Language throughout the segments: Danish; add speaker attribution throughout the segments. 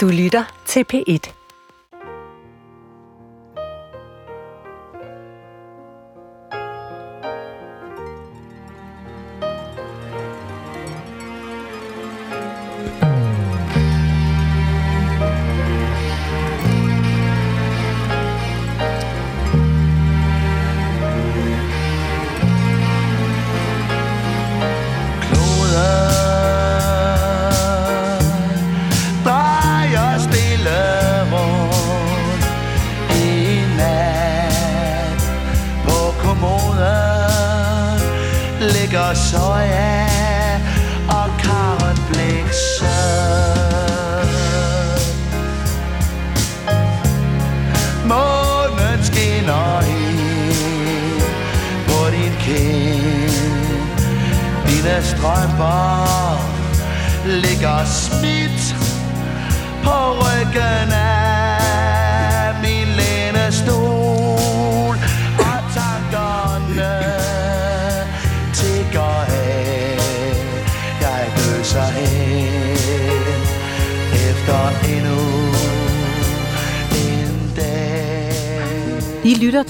Speaker 1: Du lytter til P1.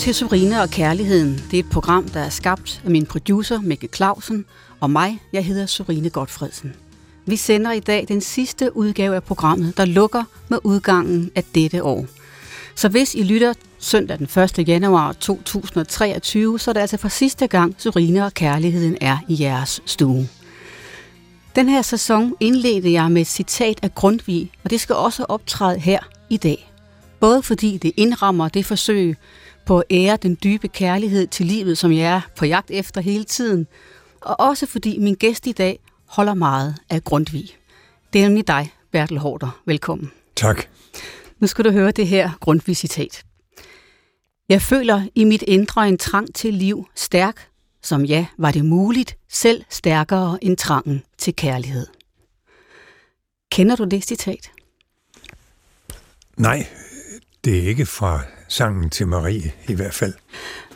Speaker 1: Til Surine og Kærligheden. Det er et program, der er skabt af min producer Mikkel Clausen og mig. Jeg hedder Sorine Godfredsen. Vi sender i dag den sidste udgave af programmet, der lukker med udgangen af dette år. Så hvis I lytter søndag den 1. januar 2023, så er det altså for sidste gang Sorine og Kærligheden er i jeres stue. Den her sæson indledte jeg med et citat af Grundtvig, og det skal også optræde her i dag. Både fordi det indrammer det forsøg, på at ære den dybe kærlighed til livet, som jeg er på jagt efter hele tiden, og også fordi min gæst i dag holder meget af Grundtvig. Det er nemlig dig, Bertel Hårder. Velkommen.
Speaker 2: Tak.
Speaker 1: Nu skal du høre det her Grundtvig-citat. Jeg føler i mit indre en trang til liv stærk, som ja, var det muligt, selv stærkere end trangen til kærlighed. Kender du det citat?
Speaker 2: Nej, det er ikke fra sangen til Marie i hvert fald.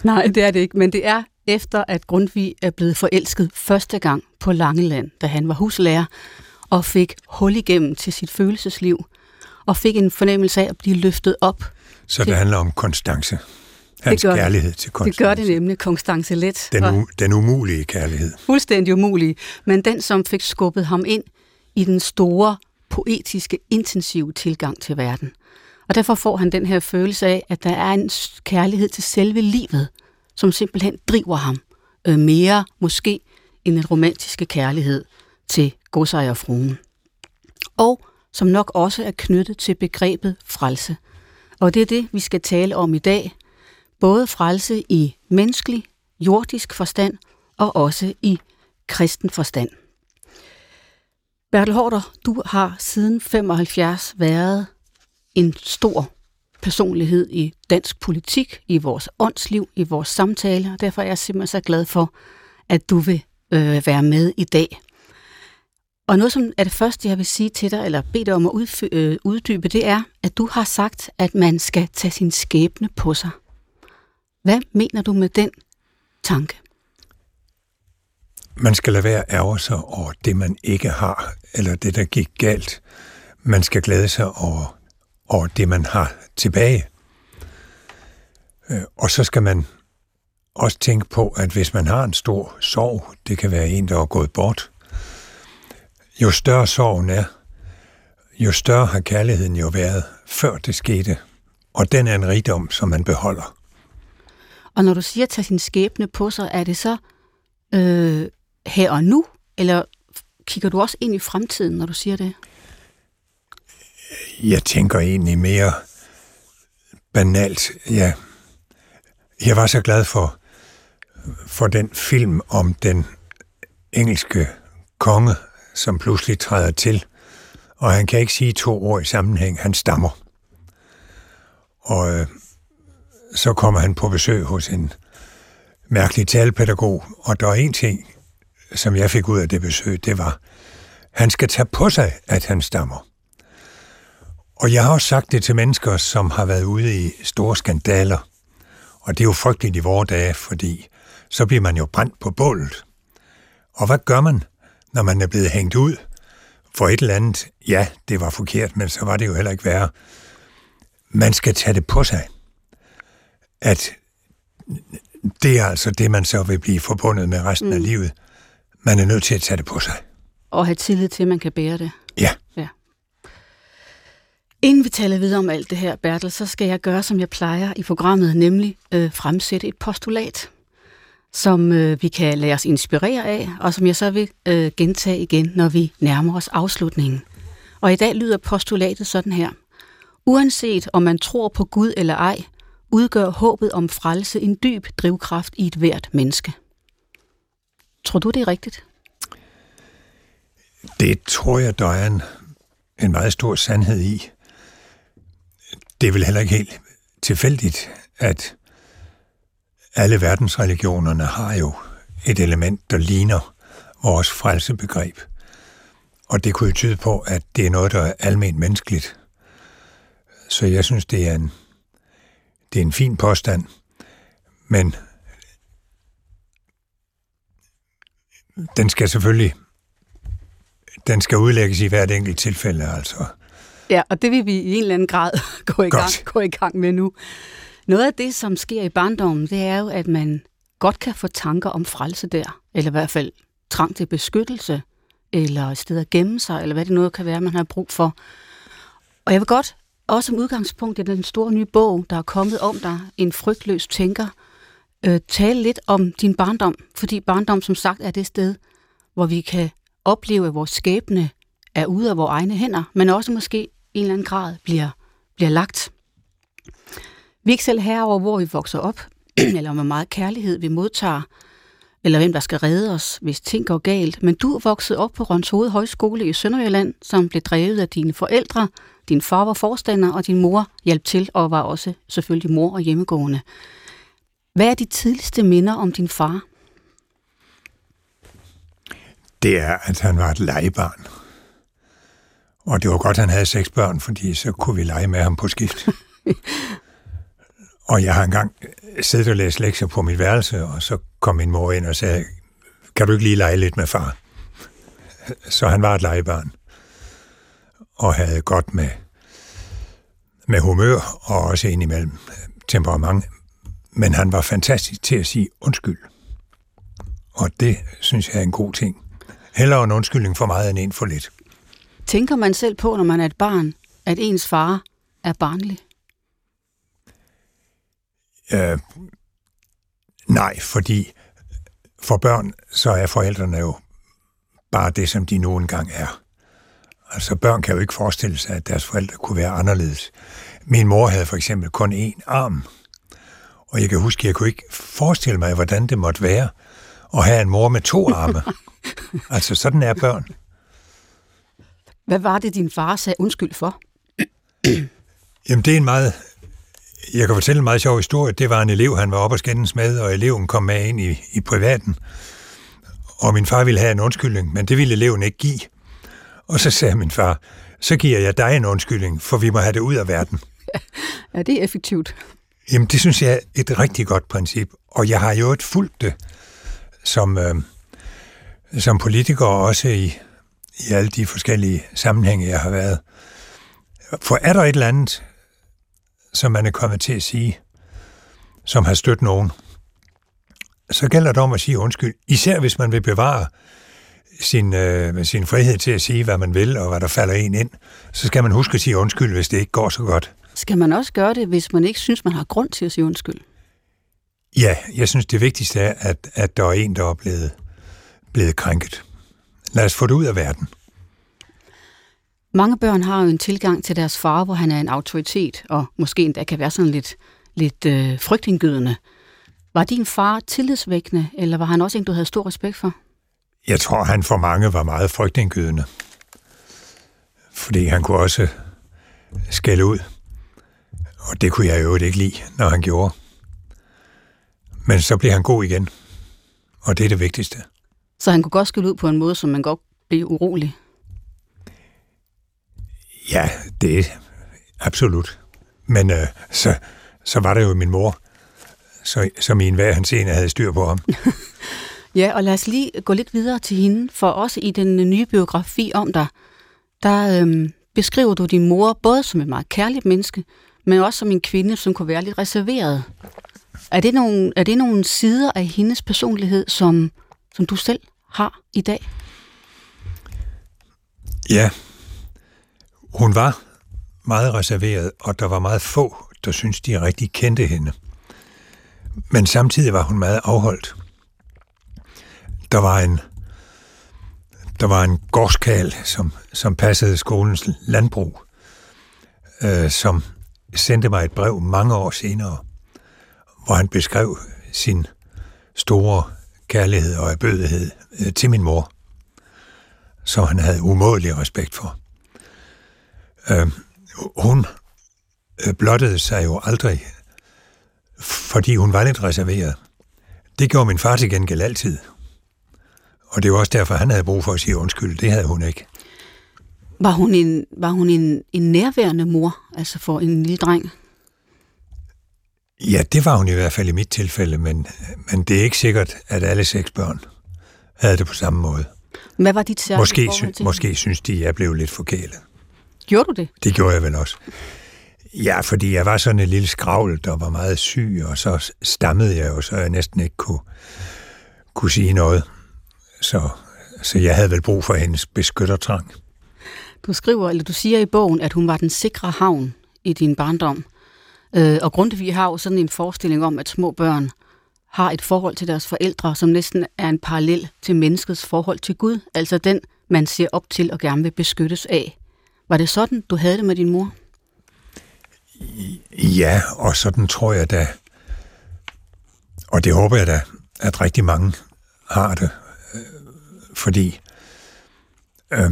Speaker 1: Nej, det er det ikke, men det er efter, at Grundtvig er blevet forelsket første gang på Langeland, da han var huslærer, og fik hul igennem til sit følelsesliv, og fik en fornemmelse af at blive løftet op.
Speaker 2: Så det handler om Konstance. Hans det gør, kærlighed til Konstance.
Speaker 1: Det gør det nemlig, Konstance Let.
Speaker 2: Den, u- den umulige kærlighed.
Speaker 1: Fuldstændig umulige, men den, som fik skubbet ham ind i den store, poetiske, intensive tilgang til verden. Og derfor får han den her følelse af, at der er en kærlighed til selve livet, som simpelthen driver ham øh, mere måske end en romantiske kærlighed til godsejerfruen. Og som nok også er knyttet til begrebet frelse. Og det er det, vi skal tale om i dag. Både frelse i menneskelig, jordisk forstand og også i kristen forstand. Bertel Hårder, du har siden 75 været en stor personlighed i dansk politik, i vores åndsliv, i vores samtale, og derfor er jeg simpelthen så glad for, at du vil øh, være med i dag. Og noget, som er det første, jeg vil sige til dig, eller bede dig om at udfø- øh, uddybe, det er, at du har sagt, at man skal tage sin skæbne på sig. Hvad mener du med den tanke?
Speaker 2: Man skal lade være ærger sig over det, man ikke har, eller det, der gik galt. Man skal glæde sig over og det, man har tilbage. Øh, og så skal man også tænke på, at hvis man har en stor sorg, det kan være en, der er gået bort, jo større sorgen er, jo større har kærligheden jo været, før det skete. Og den er en rigdom, som man beholder.
Speaker 1: Og når du siger, at tage sin skæbne på sig, er det så øh, her og nu, eller kigger du også ind i fremtiden, når du siger det?
Speaker 2: Jeg tænker egentlig mere banalt. Ja. Jeg var så glad for, for den film om den engelske konge, som pludselig træder til, og han kan ikke sige to ord i sammenhæng. Han stammer. Og øh, så kommer han på besøg hos en mærkelig talepædagog, og der er en ting, som jeg fik ud af det besøg, det var, han skal tage på sig, at han stammer. Og jeg har også sagt det til mennesker, som har været ude i store skandaler. Og det er jo frygteligt i vore dage, fordi så bliver man jo brændt på bålet. Og hvad gør man, når man er blevet hængt ud? for et eller andet, ja, det var forkert, men så var det jo heller ikke værre. Man skal tage det på sig, at det er altså det, man så vil blive forbundet med resten mm. af livet. Man er nødt til at tage det på sig.
Speaker 1: Og have tillid til, at man kan bære det.
Speaker 2: Ja.
Speaker 1: Inden vi taler videre om alt det her, Bertel, så skal jeg gøre, som jeg plejer i programmet, nemlig øh, fremsætte et postulat, som øh, vi kan lade os inspirere af, og som jeg så vil øh, gentage igen, når vi nærmer os afslutningen. Og i dag lyder postulatet sådan her. Uanset om man tror på Gud eller ej, udgør håbet om frelse en dyb drivkraft i et hvert menneske. Tror du, det er rigtigt?
Speaker 2: Det tror jeg, der er en, en meget stor sandhed i. Det er vel heller ikke helt tilfældigt, at alle verdensreligionerne har jo et element, der ligner vores frelsebegreb. Og det kunne jo tyde på, at det er noget, der er almindeligt menneskeligt. Så jeg synes, det er en, det er en fin påstand, men den skal selvfølgelig den skal udlægges i hvert enkelt tilfælde, altså.
Speaker 1: Ja, og det vil vi i en eller anden grad gå i, gang, gå i gang med nu. Noget af det, som sker i barndommen, det er jo, at man godt kan få tanker om frelse der, eller i hvert fald trang til beskyttelse, eller et sted at gemme sig, eller hvad det noget kan være, man har brug for. Og jeg vil godt, også som udgangspunkt i den store nye bog, der er kommet om dig, En frygtløs tænker, øh, tale lidt om din barndom, fordi barndom som sagt er det sted, hvor vi kan opleve, at vores skæbne er ude af vores egne hænder, men også måske en eller anden grad bliver, bliver lagt. Vi er ikke selv herover, hvor vi vokser op, eller hvor meget kærlighed vi modtager, eller hvem der skal redde os, hvis ting går galt. Men du voksede op på Rønshoved Højskole i Sønderjylland, som blev drevet af dine forældre. Din far var forstander, og din mor hjalp til og var også selvfølgelig mor og hjemmegående. Hvad er de tidligste minder om din far?
Speaker 2: Det er, at han var et legebarn. Og det var godt, han havde seks børn, fordi så kunne vi lege med ham på skift. og jeg har engang siddet og læst lektier på mit værelse, og så kom min mor ind og sagde, kan du ikke lige lege lidt med far? Så han var et legebarn, og havde godt med, med humør, og også indimellem temperament. Men han var fantastisk til at sige undskyld. Og det synes jeg er en god ting. Heller en undskyldning for meget end en for lidt.
Speaker 1: Tænker man selv på, når man er et barn, at ens far er barnlig?
Speaker 2: Øh, nej, fordi for børn, så er forældrene jo bare det, som de nu engang er. Altså børn kan jo ikke forestille sig, at deres forældre kunne være anderledes. Min mor havde for eksempel kun én arm. Og jeg kan huske, at jeg kunne ikke forestille mig, hvordan det måtte være at have en mor med to arme. altså sådan er børn.
Speaker 1: Hvad var det, din far sagde undskyld for?
Speaker 2: Jamen, det er en meget... Jeg kan fortælle en meget sjov historie. Det var en elev, han var oppe og skændes med, og eleven kom med ind i, i privaten. Og min far ville have en undskyldning, men det ville eleven ikke give. Og så sagde min far, så giver jeg dig en undskyldning, for vi må have det ud af verden.
Speaker 1: Ja, det er effektivt.
Speaker 2: Jamen, det synes jeg er et rigtig godt princip. Og jeg har jo et fuldt det som, øh, som politiker også i, i alle de forskellige sammenhænge, jeg har været. For er der et eller andet, som man er kommet til at sige, som har stødt nogen, så gælder det om at sige undskyld. Især hvis man vil bevare sin, øh, sin frihed til at sige, hvad man vil, og hvad der falder en ind, så skal man huske at sige undskyld, hvis det ikke går så godt.
Speaker 1: Skal man også gøre det, hvis man ikke synes, man har grund til at sige undskyld?
Speaker 2: Ja, jeg synes, det vigtigste er, at, at der er en, der er blevet, blevet krænket. Lad os få det ud af verden.
Speaker 1: Mange børn har jo en tilgang til deres far, hvor han er en autoritet, og måske endda kan være sådan lidt, lidt øh, frygtindgydende. Var din far tillidsvækkende, eller var han også en, du havde stor respekt for?
Speaker 2: Jeg tror, han for mange var meget frygtindgydende. Fordi han kunne også skælde ud. Og det kunne jeg jo ikke lide, når han gjorde. Men så blev han god igen. Og det er det vigtigste.
Speaker 1: Så han kunne godt skille ud på en måde, som man godt blev urolig?
Speaker 2: Ja, det er absolut. Men øh, så, så var der jo min mor, så, som i enhver hans ene havde styr på ham.
Speaker 1: ja, og lad os lige gå lidt videre til hende, for også i den nye biografi om dig, der øhm, beskriver du din mor både som et meget kærligt menneske, men også som en kvinde, som kunne være lidt reserveret. Er det nogle, er det nogle sider af hendes personlighed, som, som du selv har i dag?
Speaker 2: Ja, hun var meget reserveret, og der var meget få, der syntes, de rigtig kendte hende. Men samtidig var hun meget afholdt. Der var en, der var en gårdskal, som, som passede skolens landbrug, øh, som sendte mig et brev mange år senere, hvor han beskrev sin store kærlighed og erbødighed øh, til min mor, som han havde umådelig respekt for. Øhm, øh, hun blottede sig jo aldrig, fordi hun var lidt reserveret. Det gjorde min far til gengæld altid. Og det var også derfor, han havde brug for at sige undskyld. Det havde hun ikke.
Speaker 1: Var hun en, var hun en, en nærværende mor, altså for en lille dreng?
Speaker 2: Ja, det var hun i hvert fald i mit tilfælde, men, men det er ikke sikkert, at alle seks børn havde det på samme måde.
Speaker 1: Hvad var dit særlige
Speaker 2: måske, sy- måske synes de, at jeg blev lidt forkælet.
Speaker 1: Gjorde du det?
Speaker 2: Det gjorde jeg vel også. Ja, fordi jeg var sådan en lille skravl, der var meget syg, og så stammede jeg jo, så jeg næsten ikke kunne, kunne sige noget. Så, så jeg havde vel brug for hendes beskyttertrang.
Speaker 1: Du skriver, eller du siger i bogen, at hun var den sikre havn i din barndom. Øh, og Grundtvig har jo sådan en forestilling om, at små børn har et forhold til deres forældre, som næsten er en parallel til menneskets forhold til Gud, altså den, man ser op til og gerne vil beskyttes af. Var det sådan, du havde det med din mor?
Speaker 2: Ja, og sådan tror jeg da, og det håber jeg da, at rigtig mange har det, øh, fordi øh,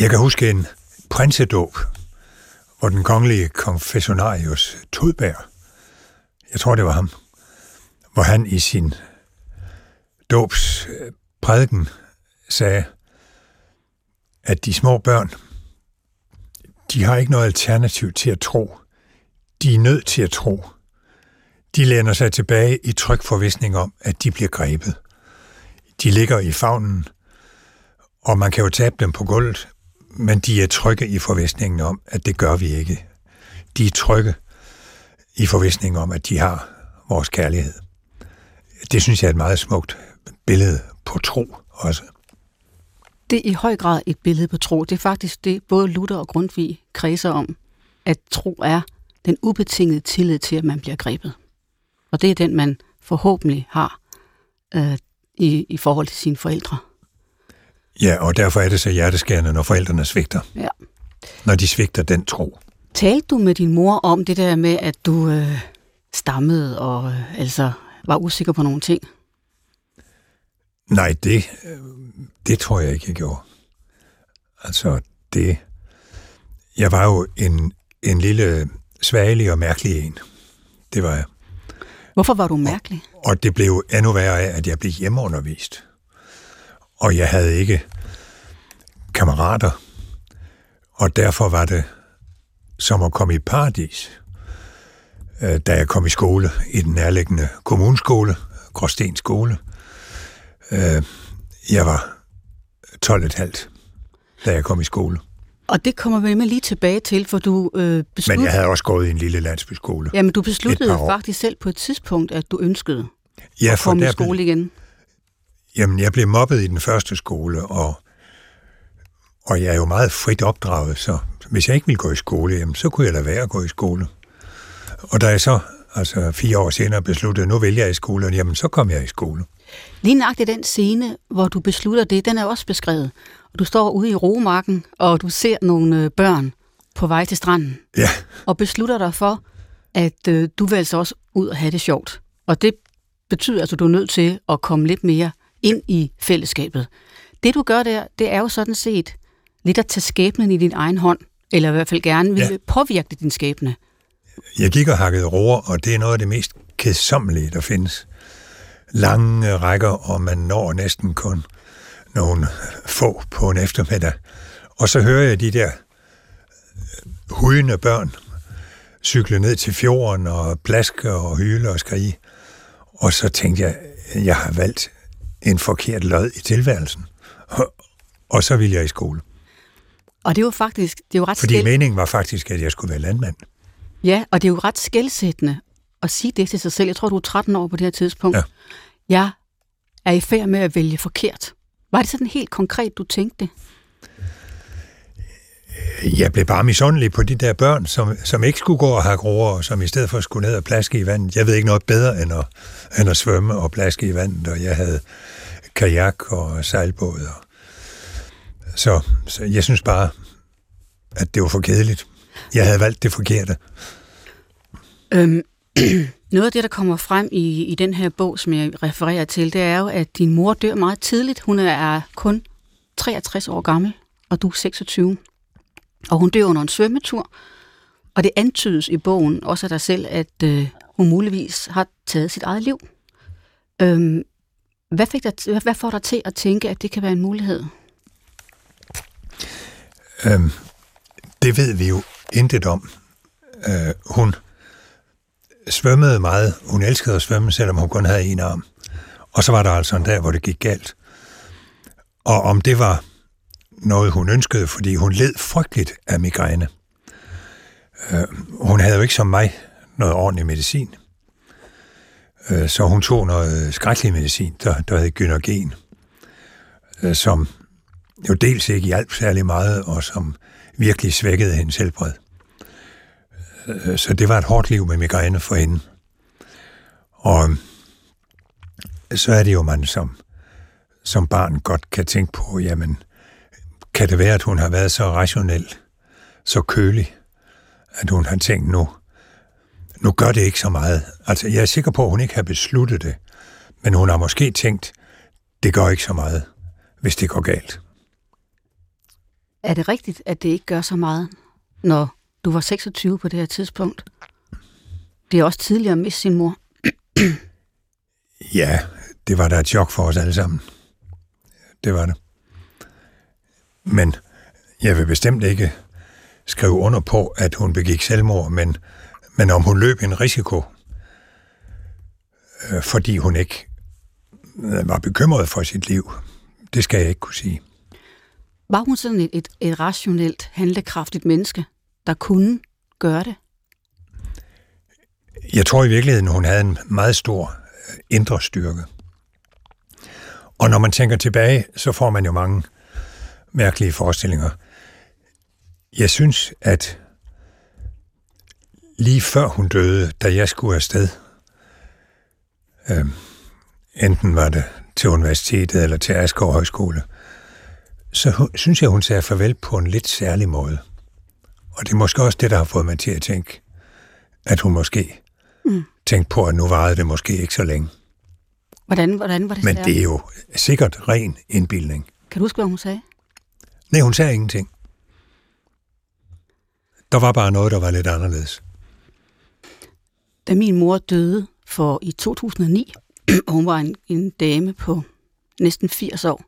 Speaker 2: jeg kan huske en prinsedåb, hvor den kongelige konfessionarius Tudberg, jeg tror det var ham, hvor han i sin dåbs prædiken sagde, at de små børn, de har ikke noget alternativ til at tro. De er nødt til at tro. De læner sig tilbage i tryg forvisning om, at de bliver grebet. De ligger i favnen, og man kan jo tabe dem på gulvet, men de er trygge i forvisningen om, at det gør vi ikke. De er trygge i forvisningen om, at de har vores kærlighed. Det synes jeg er et meget smukt billede på tro også.
Speaker 1: Det er i høj grad et billede på tro. Det er faktisk det, både Luther og Grundtvig kredser om, at tro er den ubetingede tillid til, at man bliver grebet. Og det er den, man forhåbentlig har øh, i, i forhold til sine forældre.
Speaker 2: Ja, og derfor er det så hjerteskærende, når forældrene svigter.
Speaker 1: Ja.
Speaker 2: Når de svigter den tro.
Speaker 1: Talte du med din mor om det der med, at du øh, stammede og øh, altså var usikker på nogle ting?
Speaker 2: Nej, det, det tror jeg ikke, jeg gjorde. Altså, det... Jeg var jo en, en lille svagelig og mærkelig en. Det var jeg.
Speaker 1: Hvorfor var du mærkelig?
Speaker 2: Og, og det blev endnu værre af, at jeg blev hjemmeundervist. Og jeg havde ikke kammerater. Og derfor var det som at komme i paradis, øh, da jeg kom i skole i den nærliggende kommuneskole, Gråsten skole. Øh, jeg var 12,5, da jeg kom i skole.
Speaker 1: Og det kommer vi med lige tilbage til, for du øh,
Speaker 2: besluttede... Men jeg havde også gået i en lille landsbyskole.
Speaker 1: Ja, men du besluttede faktisk selv på et tidspunkt, at du ønskede
Speaker 2: ja,
Speaker 1: at komme
Speaker 2: i
Speaker 1: skole igen.
Speaker 2: Jamen, jeg blev mobbet i den første skole, og, og jeg er jo meget frit opdraget, så hvis jeg ikke ville gå i skole, jamen, så kunne jeg lade være at gå i skole. Og da jeg så, altså fire år senere, besluttede, nu vælger jeg i skole, jamen, så kom jeg i skole.
Speaker 1: Lige nøjagtigt den scene, hvor du beslutter det, den er også beskrevet. Og du står ude i romarken, og du ser nogle øh, børn på vej til stranden.
Speaker 2: Ja.
Speaker 1: Og beslutter dig for, at øh, du vil altså også ud og have det sjovt. Og det betyder altså, at du er nødt til at komme lidt mere ind i fællesskabet. Det du gør der, det er jo sådan set lidt at tage skæbnen i din egen hånd, eller i hvert fald gerne vil ja. påvirke din skæbne.
Speaker 2: Jeg gik og hakkede roer, og det er noget af det mest kedsommelige, der findes lange rækker, og man når næsten kun nogle få på en eftermiddag. Og så hører jeg de der hujende børn cykle ned til fjorden og plaske og hyle og skrige. Og så tænkte jeg, jeg har valgt en forkert lod i tilværelsen. Og så ville jeg i skole.
Speaker 1: Og det var faktisk, det var ret
Speaker 2: Fordi
Speaker 1: skæld...
Speaker 2: meningen var faktisk, at jeg skulle være landmand.
Speaker 1: Ja, og det er jo ret skældsættende at sige det til sig selv. Jeg tror, du er 13 år på det her tidspunkt.
Speaker 2: Ja.
Speaker 1: Jeg er i færd med at vælge forkert. Var det sådan helt konkret, du tænkte det?
Speaker 2: Jeg blev bare misundelig på de der børn, som, som ikke skulle gå og have groer, og som i stedet for skulle ned og plaske i vandet. Jeg ved ikke noget bedre end at, end at svømme og plaske i vandet, og jeg havde kajak og sejlbåd. Og så, så jeg synes bare, at det var for kedeligt. Jeg havde valgt det forkerte.
Speaker 1: Øhm, noget af det, der kommer frem i, i den her bog, som jeg refererer til, det er jo, at din mor dør meget tidligt. Hun er kun 63 år gammel, og du er 26. Og hun dør under en svømmetur. Og det antydes i bogen også af dig selv, at øh, hun muligvis har taget sit eget liv. Øhm, hvad, fik dig, hvad, hvad får dig til at tænke, at det kan være en mulighed?
Speaker 2: Øhm, det ved vi jo intet om. Øh, hun svømmede meget. Hun elskede at svømme, selvom hun kun havde en arm. Og så var der altså en dag, hvor det gik galt. Og om det var noget, hun ønskede, fordi hun led frygteligt af migræne. Øh, hun havde jo ikke som mig noget ordentlig medicin. Øh, så hun tog noget skrækkelig medicin, der, der hed gynogen, øh, som jo dels ikke hjalp særlig meget, og som virkelig svækkede hendes helbred. Øh, Så det var et hårdt liv med migræne for hende. Og øh, så er det jo, man som, som barn godt kan tænke på, jamen, kan det være, at hun har været så rationel, så kølig, at hun har tænkt, nu, nu gør det ikke så meget. Altså, jeg er sikker på, at hun ikke har besluttet det, men hun har måske tænkt, det gør ikke så meget, hvis det går galt.
Speaker 1: Er det rigtigt, at det ikke gør så meget, når du var 26 på det her tidspunkt? Det er også tidligere at miste sin mor.
Speaker 2: Ja, det var da et chok for os alle sammen. Det var det. Men jeg vil bestemt ikke skrive under på, at hun begik selvmord, men, men om hun løb en risiko, øh, fordi hun ikke øh, var bekymret for sit liv, det skal jeg ikke kunne sige.
Speaker 1: Var hun sådan et, et, et rationelt, handlekraftigt menneske, der kunne gøre det?
Speaker 2: Jeg tror i virkeligheden, hun havde en meget stor øh, indre styrke. Og når man tænker tilbage, så får man jo mange mærkelige forestillinger. Jeg synes, at lige før hun døde, da jeg skulle afsted, øh, enten var det til universitetet eller til Asgaard Højskole, så synes jeg, hun sagde farvel på en lidt særlig måde. Og det er måske også det, der har fået mig til at tænke, at hun måske mm. tænkte på, at nu varede det måske ikke så længe.
Speaker 1: Hvordan, hvordan var det
Speaker 2: Men
Speaker 1: særligt?
Speaker 2: det er jo sikkert ren indbildning.
Speaker 1: Kan du huske, hvad hun sagde?
Speaker 2: Nej, hun sagde ingenting. Der var bare noget, der var lidt anderledes.
Speaker 1: Da min mor døde for i 2009, og hun var en, en dame på næsten 80 år,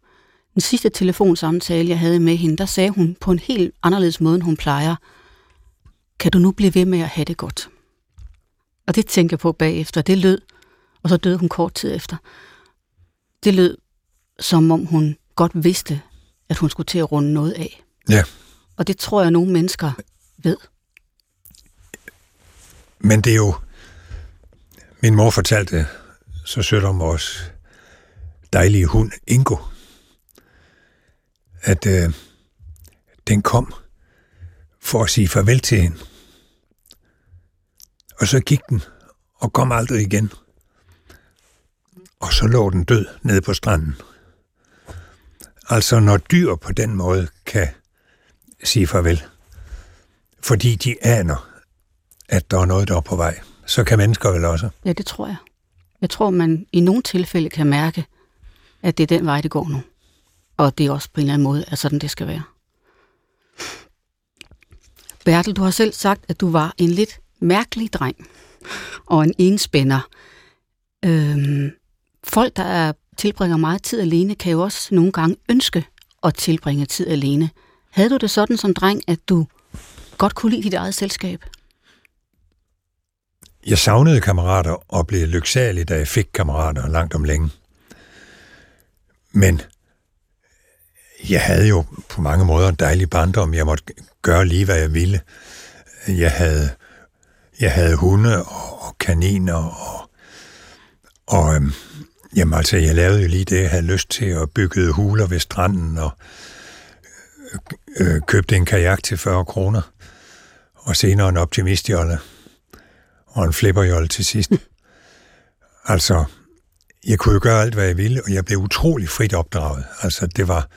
Speaker 1: den sidste telefonsamtale, jeg havde med hende, der sagde hun på en helt anderledes måde, end hun plejer, kan du nu blive ved med at have det godt? Og det tænker jeg på bagefter. Det lød, og så døde hun kort tid efter. Det lød, som om hun godt vidste, at hun skulle til at runde noget af.
Speaker 2: Ja,
Speaker 1: Og det tror jeg, nogle mennesker ved.
Speaker 2: men det er jo... Min mor fortalte så sødt om vores dejlige hund, Ingo, at øh, den kom for at sige farvel til hende. Og så gik den og kom aldrig igen. Og så lå den død nede på stranden. Altså når dyr på den måde kan sige farvel, fordi de aner, at der er noget, der er på vej, så kan mennesker vel også.
Speaker 1: Ja, det tror jeg. Jeg tror, man i nogle tilfælde kan mærke, at det er den vej, det går nu. Og det er også på en eller anden måde, at sådan det skal være. Bertel, du har selv sagt, at du var en lidt mærkelig dreng og en enspænder. Øhm, folk, der er, tilbringer meget tid alene, kan jo også nogle gange ønske at tilbringe tid alene. Havde du det sådan som dreng, at du godt kunne lide dit eget selskab?
Speaker 2: Jeg savnede kammerater og blev lyksalig, da jeg fik kammerater langt om længe. Men jeg havde jo på mange måder en dejlig barndom. Jeg måtte gøre lige, hvad jeg ville. Jeg havde, jeg havde hunde og, og kaniner og, og øhm, jamen altså, jeg lavede jo lige det, jeg havde lyst til, at bygge huler ved stranden og øh, købte en kajak til 40 kroner, og senere en optimistjolle og en flipperjolle til sidst. altså, jeg kunne jo gøre alt, hvad jeg ville, og jeg blev utrolig frit opdraget. Altså, det var,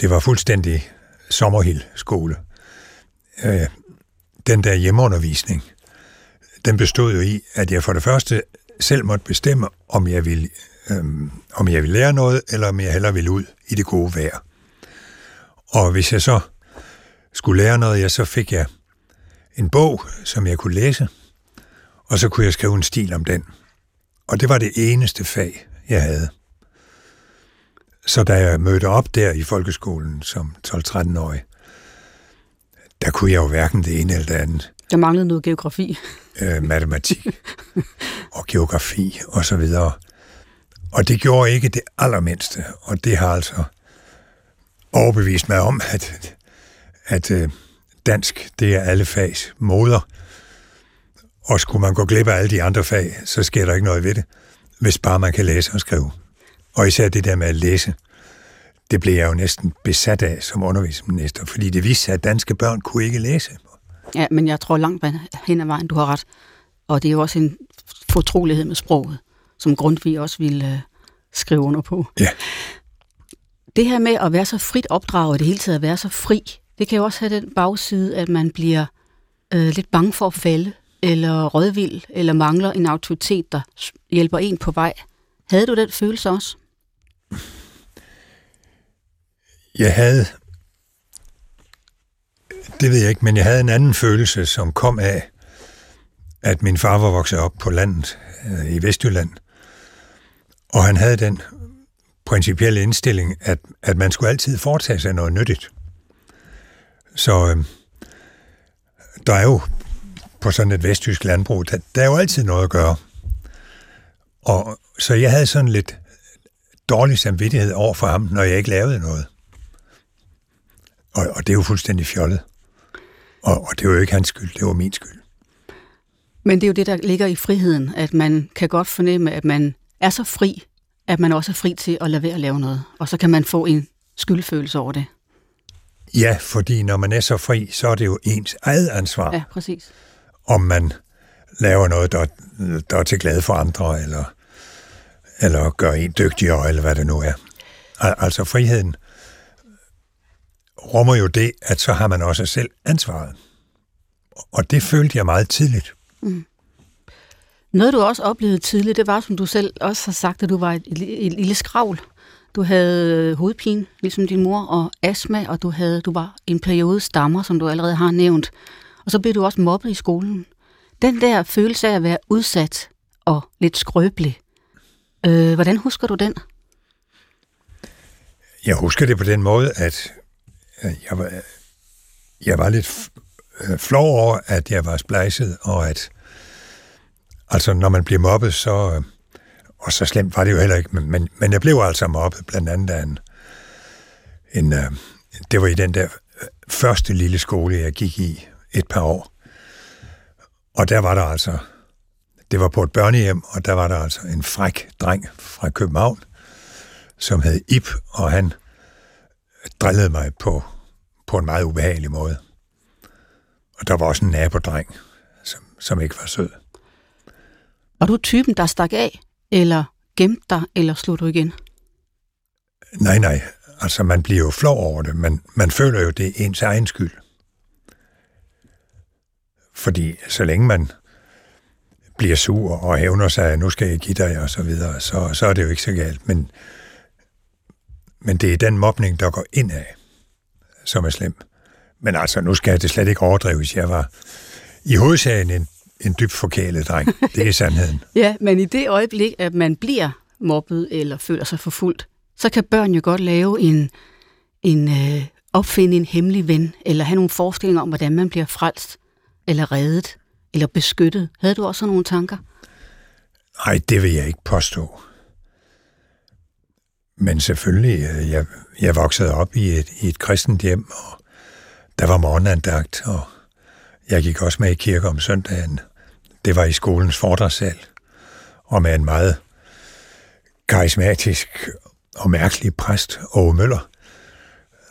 Speaker 2: det var fuldstændig sommerhild-skole. Øh, den der hjemmeundervisning, den bestod jo i, at jeg for det første selv måtte bestemme, om jeg ville, øh, om jeg ville lære noget, eller om jeg hellere ville ud i det gode vejr. Og hvis jeg så skulle lære noget, ja, så fik jeg en bog, som jeg kunne læse, og så kunne jeg skrive en stil om den. Og det var det eneste fag, jeg havde. Så da jeg mødte op der i folkeskolen som 12-13-årig, der kunne jeg jo hverken det ene eller det andet.
Speaker 1: Der manglede noget geografi.
Speaker 2: Øh, matematik og geografi og så videre. Og det gjorde ikke det allermindste, og det har altså overbevist mig om, at, at øh, dansk, det er alle fags moder. Og skulle man gå glip af alle de andre fag, så sker der ikke noget ved det, hvis bare man kan læse og skrive. Og især det der med at læse, det blev jeg jo næsten besat af som undervisningsminister, fordi det viste sig, at danske børn kunne ikke læse.
Speaker 1: Ja, men jeg tror langt hen ad vejen, du har ret. Og det er jo også en fortrolighed med sproget, som Grundtvig også ville øh, skrive under på.
Speaker 2: Ja.
Speaker 1: Det her med at være så frit opdraget, det hele taget at være så fri, det kan jo også have den bagside, at man bliver øh, lidt bange for at falde, eller rødvild, eller mangler en autoritet, der hjælper en på vej. Havde du den følelse også?
Speaker 2: Jeg havde, det ved jeg ikke, men jeg havde en anden følelse, som kom af, at min far var vokset op på landet øh, i Vestjylland, og han havde den principielle indstilling, at, at man skulle altid foretage sig noget nyttigt. Så øh, der er jo på sådan et vestjysk landbrug, der, der er jo altid noget at gøre. Og så jeg havde sådan lidt dårlig samvittighed over for ham, når jeg ikke lavede noget. Og, og det er jo fuldstændig fjollet. Og, og det var jo ikke hans skyld, det var min skyld.
Speaker 1: Men det er jo det, der ligger i friheden, at man kan godt fornemme, at man er så fri, at man også er fri til at lade være at lave noget. Og så kan man få en skyldfølelse over det.
Speaker 2: Ja, fordi når man er så fri, så er det jo ens eget ansvar.
Speaker 1: Ja, præcis.
Speaker 2: Om man laver noget, der, der er til glæde for andre, eller, eller gør en dygtigere, eller hvad det nu er. Altså friheden rummer jo det, at så har man også selv ansvaret. Og det følte jeg meget tidligt. Mm.
Speaker 1: Noget, du også oplevede tidligt, det var, som du selv også har sagt, at du var et, et, et lille skravl. Du havde øh, hovedpine, ligesom din mor, og astma, og du, havde, du var en periode stammer, som du allerede har nævnt. Og så blev du også mobbet i skolen. Den der følelse af at være udsat og lidt skrøbelig, øh, hvordan husker du den?
Speaker 2: Jeg husker det på den måde, at jeg var, jeg var lidt øh, flov over, at jeg var splejset, og at altså, når man bliver mobbet, så, øh, og så slemt var det jo heller ikke, men, men, men jeg blev altså mobbet, blandt andet af en, en øh, det var i den der øh, første lille skole, jeg gik i et par år. Og der var der altså, det var på et børnehjem, og der var der altså en fræk dreng fra København, som hed Ip, og han drillede mig på, på en meget ubehagelig måde. Og der var også en nabodreng, som, som ikke var sød.
Speaker 1: Var du typen, der stak af, eller gemte dig, eller slog du igen?
Speaker 2: Nej, nej. Altså, man bliver jo flov over det, men man føler jo, det er ens egen skyld. Fordi så længe man bliver sur og hævner sig, at nu skal jeg give dig, og så videre, så, så er det jo ikke så galt. Men, men det er den mobning, der går ind af, som er slem. Men altså, nu skal det slet ikke overdrives. Jeg var i hovedsagen en en dybt forkælet dreng. Det er sandheden.
Speaker 1: ja, men i det øjeblik, at man bliver mobbet eller føler sig forfulgt, så kan børn jo godt lave en, en øh, opfinde en hemmelig ven, eller have nogle forestillinger om, hvordan man bliver frelst, eller reddet, eller beskyttet. Havde du også nogle tanker?
Speaker 2: Nej, det vil jeg ikke påstå. Men selvfølgelig, øh, jeg, jeg voksede op i et, i et kristent hjem, og der var morgenandagt, og jeg gik også med i kirke om søndagen. Det var i skolens fordragssal, og med en meget karismatisk og mærkelig præst, Åge Møller,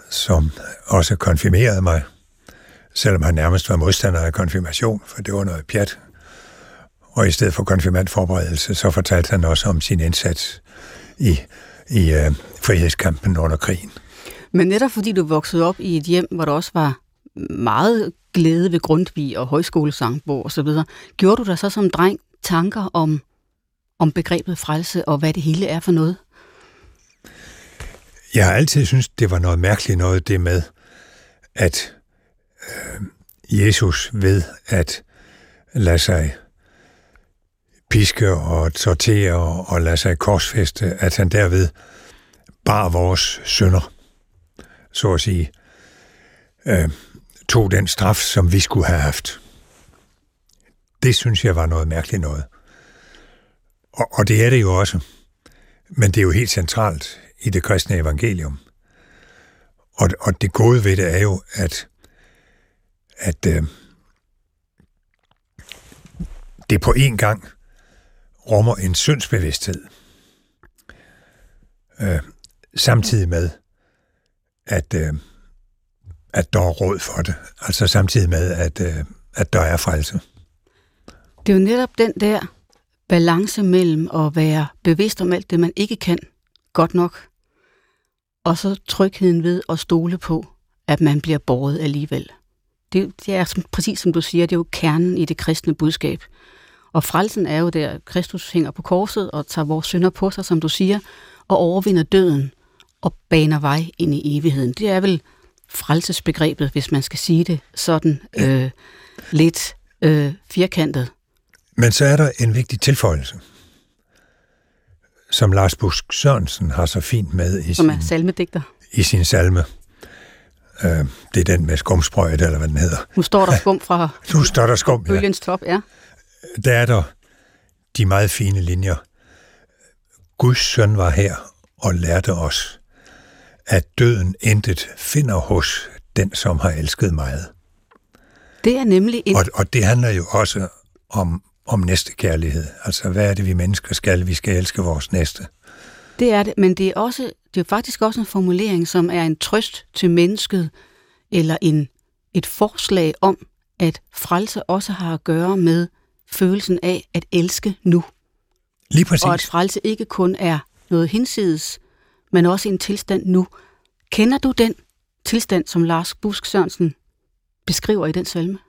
Speaker 2: som også konfirmerede mig, selvom han nærmest var modstander af konfirmation, for det var noget pjat. Og i stedet for konfirmandforberedelse, så fortalte han også om sin indsats i, i øh, frihedskampen under krigen.
Speaker 1: Men netop fordi du voksede op i et hjem, hvor der også var meget glæde ved Grundtvig og højskolesangbog osv., gjorde du dig så som dreng tanker om, om begrebet frelse og hvad det hele er for noget?
Speaker 2: Jeg har altid syntes, det var noget mærkeligt noget, det med, at øh, Jesus ved at lade sig piske og sortere og lade sig korsfeste, at han derved bar vores sønder, så at sige, øh, tog den straf, som vi skulle have haft. Det synes jeg var noget mærkeligt noget. Og, og det er det jo også. Men det er jo helt centralt i det kristne evangelium. Og, og det gode ved det er jo, at, at øh, det på en gang rummer en syndsbevidsthed, øh, samtidig med, at, øh, at der er råd for det. Altså samtidig med, at, øh, at der er frelse.
Speaker 1: Det er jo netop den der balance mellem at være bevidst om alt det, man ikke kan godt nok, og så trygheden ved at stole på, at man bliver båret alligevel. Det, det er som, præcis som du siger, det er jo kernen i det kristne budskab. Og frelsen er jo der, Kristus hænger på korset og tager vores synder på sig, som du siger, og overvinder døden og baner vej ind i evigheden. Det er vel frelsesbegrebet, hvis man skal sige det sådan øh, lidt øh, firkantet.
Speaker 2: Men så er der en vigtig tilføjelse, som Lars Busk Sørensen har så fint med i
Speaker 1: som sin, er salmedigter.
Speaker 2: i sin salme. Øh, det er den med skumsprøjt, eller hvad den hedder.
Speaker 1: Nu står der skum fra
Speaker 2: nu står der skum,
Speaker 1: ja. bølgens top, ja.
Speaker 2: Der er der de meget fine linjer. Guds søn var her og lærte os, at døden intet finder hos den, som har elsket meget.
Speaker 1: Det er nemlig en...
Speaker 2: Og, og det handler jo også om, om næste kærlighed. Altså, hvad er det, vi mennesker skal? Vi skal elske vores næste.
Speaker 1: Det er det, men det er, også, det er faktisk også en formulering, som er en trøst til mennesket, eller en, et forslag om, at frelse også har at gøre med følelsen af at elske nu.
Speaker 2: Lige præcis.
Speaker 1: Og at frelse ikke kun er noget hinsides, men også en tilstand nu. Kender du den tilstand, som Lars Busk Sørensen beskriver i den salme?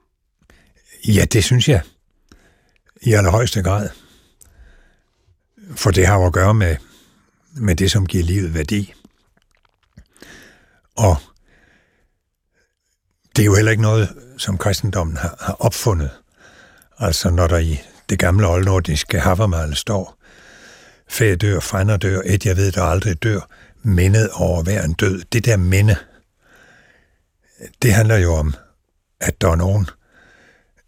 Speaker 2: Ja, det synes jeg. I allerhøjeste grad. For det har jo at gøre med, med det, som giver livet værdi. Og det er jo heller ikke noget, som kristendommen har, har opfundet. Altså når der i det gamle oldnordiske Havamal står, Fæ dør, frænder dør, et jeg ved, der aldrig dør, mindet over hver en død. Det der minde, det handler jo om, at der er nogen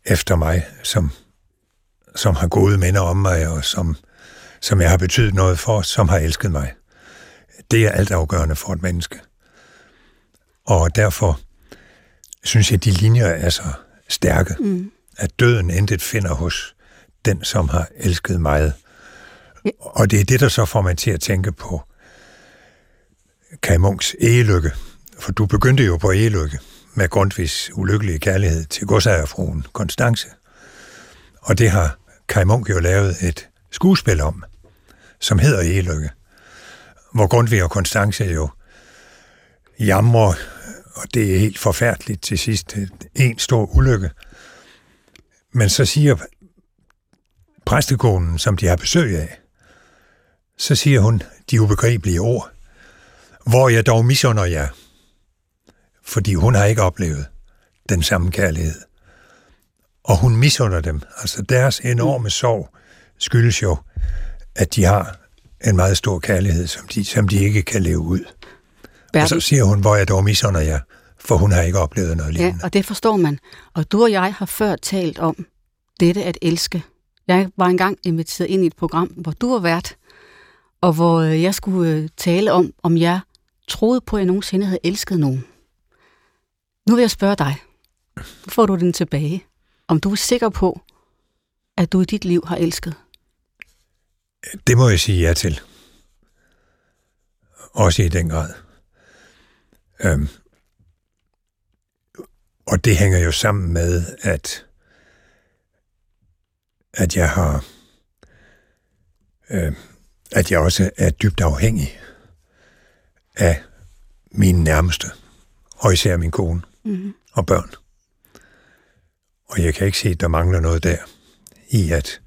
Speaker 2: efter mig, som, som har gode minder om mig, og som, som jeg har betydet noget for, som har elsket mig. Det er altafgørende for et menneske. Og derfor synes jeg, at de linjer er så stærke, mm. at døden intet finder hos den, som har elsket meget. Og det er det, der så får man til at tænke på Kai Munks Egelykke. For du begyndte jo på Egelykke med Grundtvigs ulykkelige kærlighed til godsejerfruen Konstance. Og det har Kai Munk jo lavet et skuespil om, som hedder Egelykke. Hvor Grundtvig og Konstance jo jamrer, og det er helt forfærdeligt til sidst, en stor ulykke. Men så siger præstekonen, som de har besøg af, så siger hun de ubegribelige ord, hvor jeg dog misunder jer, fordi hun har ikke oplevet den samme kærlighed. Og hun misunder dem. Altså deres enorme sorg skyldes jo, at de har en meget stor kærlighed, som de, som de ikke kan leve ud. Bertel. Og så siger hun, hvor jeg dog misunder jer, for hun har ikke oplevet noget lignende.
Speaker 1: Ja, og det forstår man. Og du og jeg har før talt om dette at elske. Jeg var engang inviteret ind i et program, hvor du var vært, og hvor øh, jeg skulle øh, tale om, om jeg troede på, at jeg nogensinde havde elsket nogen. Nu vil jeg spørge dig. Nu får du den tilbage. Om du er sikker på, at du i dit liv har elsket?
Speaker 2: Det må jeg sige ja til. Også i den grad. Øhm. Og det hænger jo sammen med, at, at jeg har øh, at jeg også er dybt afhængig af min nærmeste, og især min kone mm. og børn. Og jeg kan ikke se, at der mangler noget der i, at,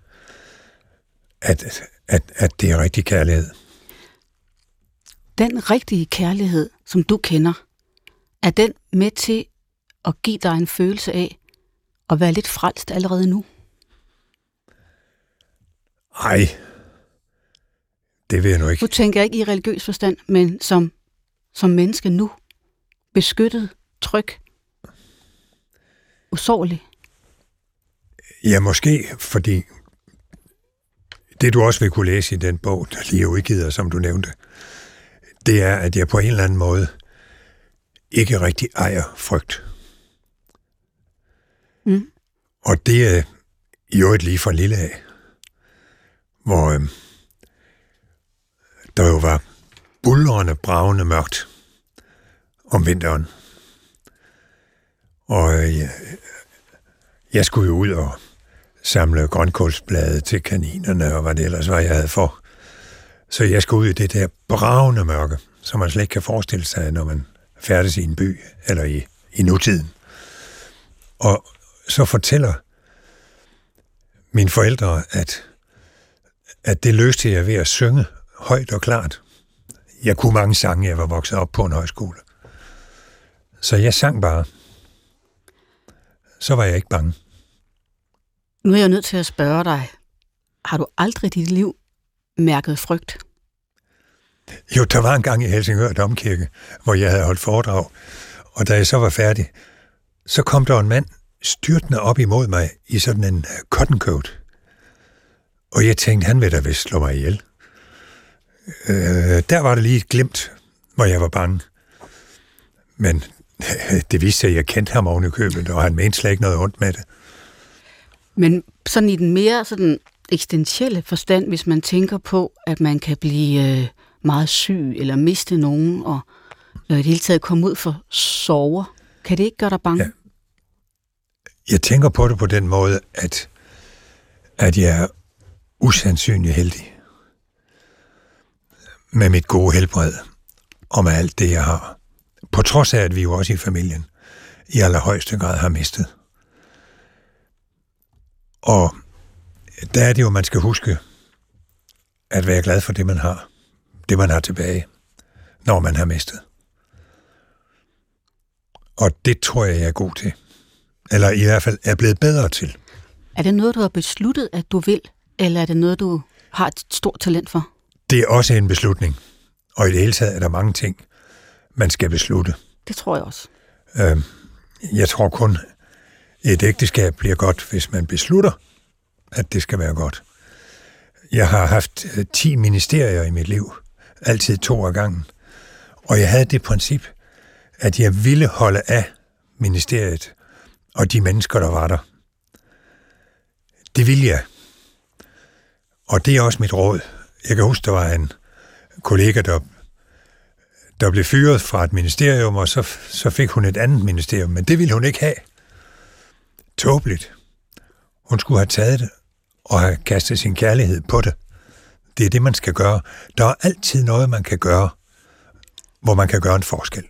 Speaker 2: at, at, at det er rigtig kærlighed.
Speaker 1: Den rigtige kærlighed, som du kender, er den med til at give dig en følelse af at være lidt frelst allerede nu?
Speaker 2: Nej, det vil jeg nu ikke.
Speaker 1: Du tænker ikke i religiøs forstand, men som, som menneske nu. Beskyttet, tryg, usårlig.
Speaker 2: Ja, måske, fordi det du også vil kunne læse i den bog, der lige er udgivet, som du nævnte, det er, at jeg på en eller anden måde ikke rigtig ejer frygt. Mm. Og det er i øvrigt lige fra lille af, hvor øh, der jo var bullerende, bravende mørkt om vinteren. Og øh, jeg, jeg skulle jo ud og samle grønkålsblade til kaninerne, og hvad det ellers var, jeg havde for. Så jeg skulle ud i det der bravende mørke, som man slet ikke kan forestille sig, når man færdes i en by, eller i, i nutiden. Og så fortæller mine forældre, at, at det løste jeg ved at synge højt og klart. Jeg kunne mange sange, jeg var vokset op på en højskole. Så jeg sang bare. Så var jeg ikke bange.
Speaker 1: Nu er jeg nødt til at spørge dig, har du aldrig i dit liv mærket frygt?
Speaker 2: Jo, der var en gang i Helsingør Domkirke, hvor jeg havde holdt foredrag, og da jeg så var færdig, så kom der en mand styrtende op imod mig i sådan en cotton coat. Og jeg tænkte, han vil da vist slå mig ihjel. Øh, der var det lige glemt, hvor jeg var bange. Men det viste sig, at jeg kendte ham oven i købet, og han mente slet ikke noget ondt med det.
Speaker 1: Men sådan i den mere sådan eksistentielle forstand, hvis man tænker på, at man kan blive øh, meget syg eller miste nogen, og øh, i det hele taget komme ud for sover, kan det ikke gøre dig bange? Ja.
Speaker 2: Jeg tænker på det på den måde, at, at jeg er usandsynlig heldig med mit gode helbred og med alt det, jeg har. På trods af, at vi jo også i familien i allerhøjeste grad har mistet. Og der er det jo, man skal huske at være glad for det, man har. Det, man har tilbage, når man har mistet. Og det tror jeg, jeg er god til. Eller i hvert fald er blevet bedre til.
Speaker 1: Er det noget, du har besluttet, at du vil? Eller er det noget, du har et stort talent for?
Speaker 2: Det er også en beslutning. Og i det hele taget er der mange ting, man skal beslutte.
Speaker 1: Det tror jeg også.
Speaker 2: Øh, jeg tror kun, et ægteskab bliver godt, hvis man beslutter, at det skal være godt. Jeg har haft 10 øh, ministerier i mit liv, altid to af gangen. Og jeg havde det princip, at jeg ville holde af ministeriet og de mennesker, der var der. Det ville jeg. Og det er også mit råd jeg kan huske, der var en kollega, der, der blev fyret fra et ministerium, og så, så fik hun et andet ministerium, men det ville hun ikke have. Tåbeligt. Hun skulle have taget det og have kastet sin kærlighed på det. Det er det, man skal gøre. Der er altid noget, man kan gøre, hvor man kan gøre en forskel.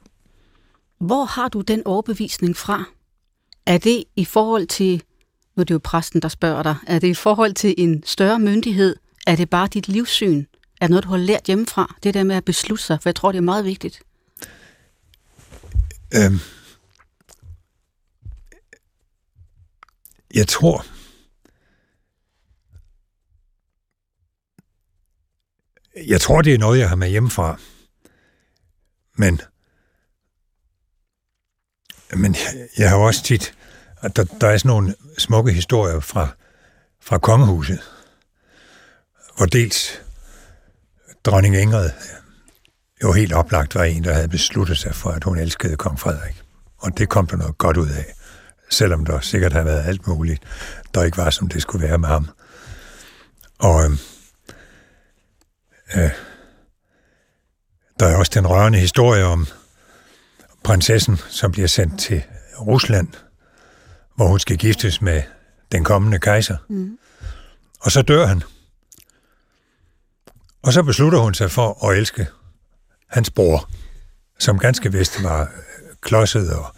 Speaker 1: Hvor har du den overbevisning fra? Er det i forhold til, nu er det jo præsten, der spørger dig, er det i forhold til en større myndighed, er det bare dit livssyn? Er det noget, du har lært hjemmefra? Det der med at beslutte sig, for jeg tror, det er meget vigtigt. Øhm,
Speaker 2: jeg tror, jeg tror, det er noget, jeg har med hjemmefra. Men, men jeg har også tit, at der, der er sådan nogle smukke historier fra, fra kongehuset, hvor dels dronning Ingrid jo helt oplagt var en, der havde besluttet sig for, at hun elskede kong Frederik. Og det kom der noget godt ud af, selvom der sikkert havde været alt muligt, der ikke var, som det skulle være med ham. Og øh, øh, der er også den rørende historie om prinsessen, som bliver sendt til Rusland, hvor hun skal giftes med den kommende kejser. Mm. Og så dør han. Og så beslutter hun sig for at elske hans bror, som ganske vist var klodset og,